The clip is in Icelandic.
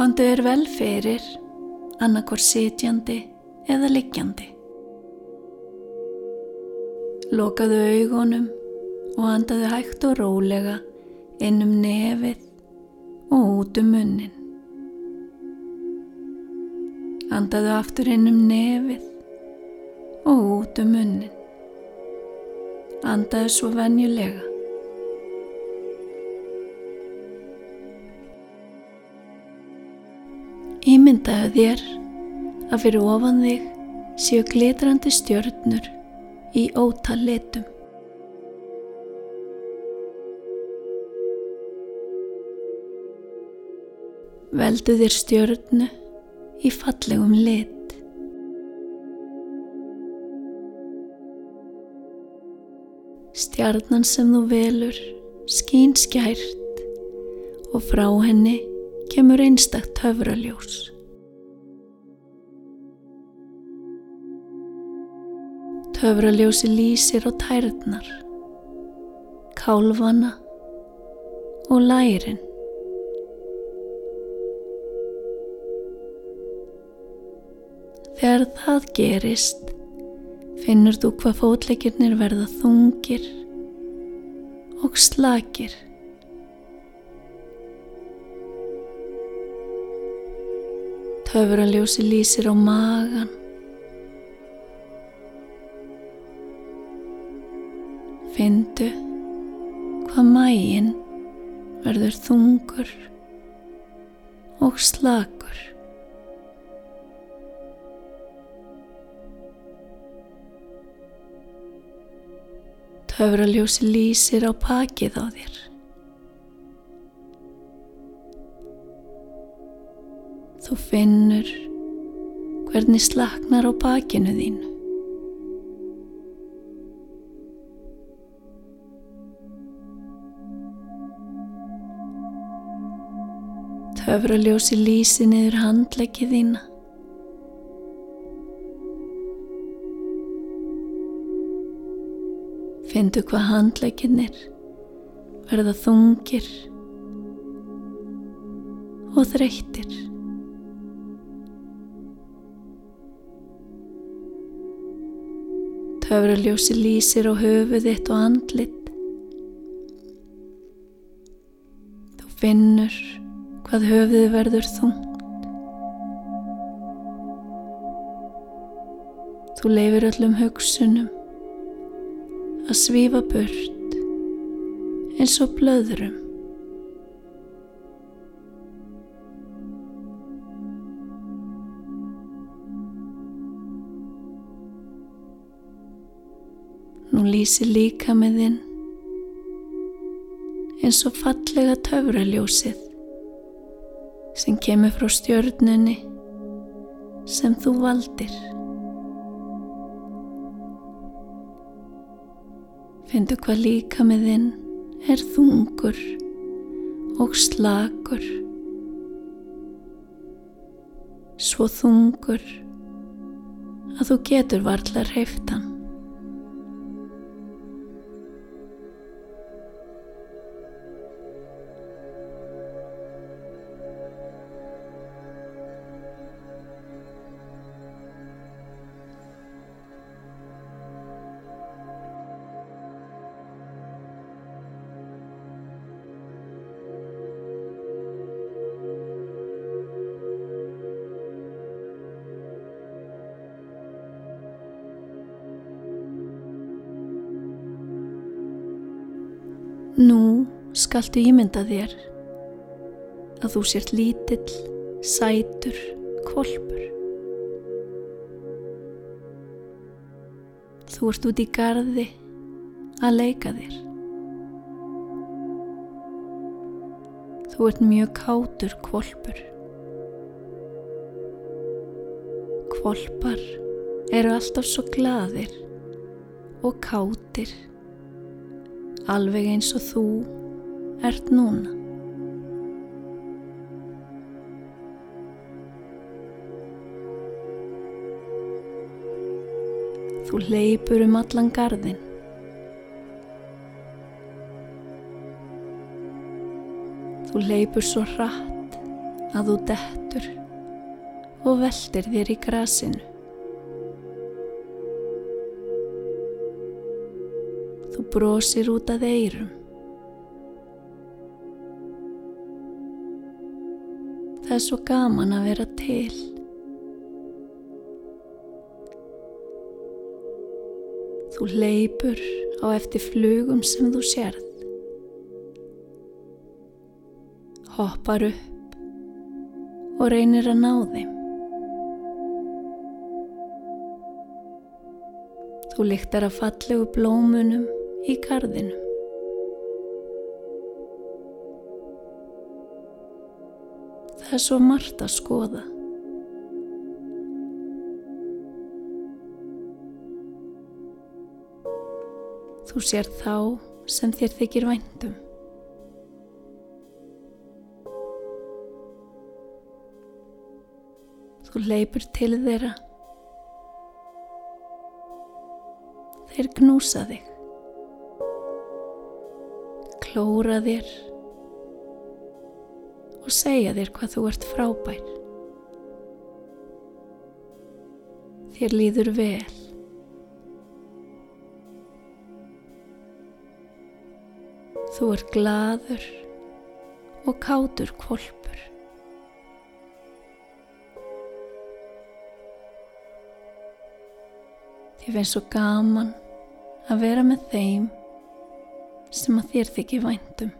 Kondu er vel fyrir, annarkor sitjandi eða liggjandi. Lokaðu augunum og andaðu hægt og rólega inn um nefið og út um munnin. Andaðu aftur inn um nefið og út um munnin. Andaðu svo venjulega. Ímyndaðu þér að fyrir ofan þig séu glitrandi stjörnur í ótal litum. Veldu þér stjörnu í fallegum lit. Stjarnan sem þú velur skín skært og frá henni kemur einstakt höfraljós. Höfraljósi lýsir á tærnar, kálvana og lærin. Þegar það gerist, finnur þú hvað fótleikirnir verða þungir og slakir. Töfraljósi lýsir á magan. Findu hvað mægin verður þungur og slakur. Töfraljósi lýsir á pakið á þér. Þú finnur hvernig slaknar á bakinu þínu. Töfraljósi lýsi niður handlegið þína. Findu hvað handleginnir verða þungir og þreyttir. Töfraljósi lýsir á höfuð þitt og andlit. Þú finnur hvað höfuð verður þungt. Þú leifir öllum hugsunum að svífa burt eins og blöðrum. Nú lýsi líka með þinn eins og fallega töfraljósið sem kemur frá stjörnunni sem þú valdir. Findu hvað líka með þinn er þungur og slakur, svo þungur að þú getur varla hreiftan. Nú skaltu ímynda þér að þú sért lítill, sætur, kvolpur. Þú ert út í gardi að leika þér. Þú ert mjög kátur kvolpur. Kvolpar eru alltaf svo gladir og kátir alveg eins og þú ert núna. Þú leipur um allan gardin. Þú leipur svo hratt að þú dettur og veldir þér í grasinu. Þú brosir út að eirum. Það er svo gaman að vera til. Þú leipur á eftir flugum sem þú sérð. Hoppar upp og reynir að ná þeim. Þú lyktar að fallegu blómunum í gardinum. Það er svo margt að skoða. Þú sér þá sem þér þykir væntum. Þú leipur til þeirra. Þeir knúsa þig. Klóra þér og segja þér hvað þú ert frábær. Þér líður vel. Þú ert gladur og kátur kvolpur. Þið finnst svo gaman að vera með þeim sem að þér þykir væntum.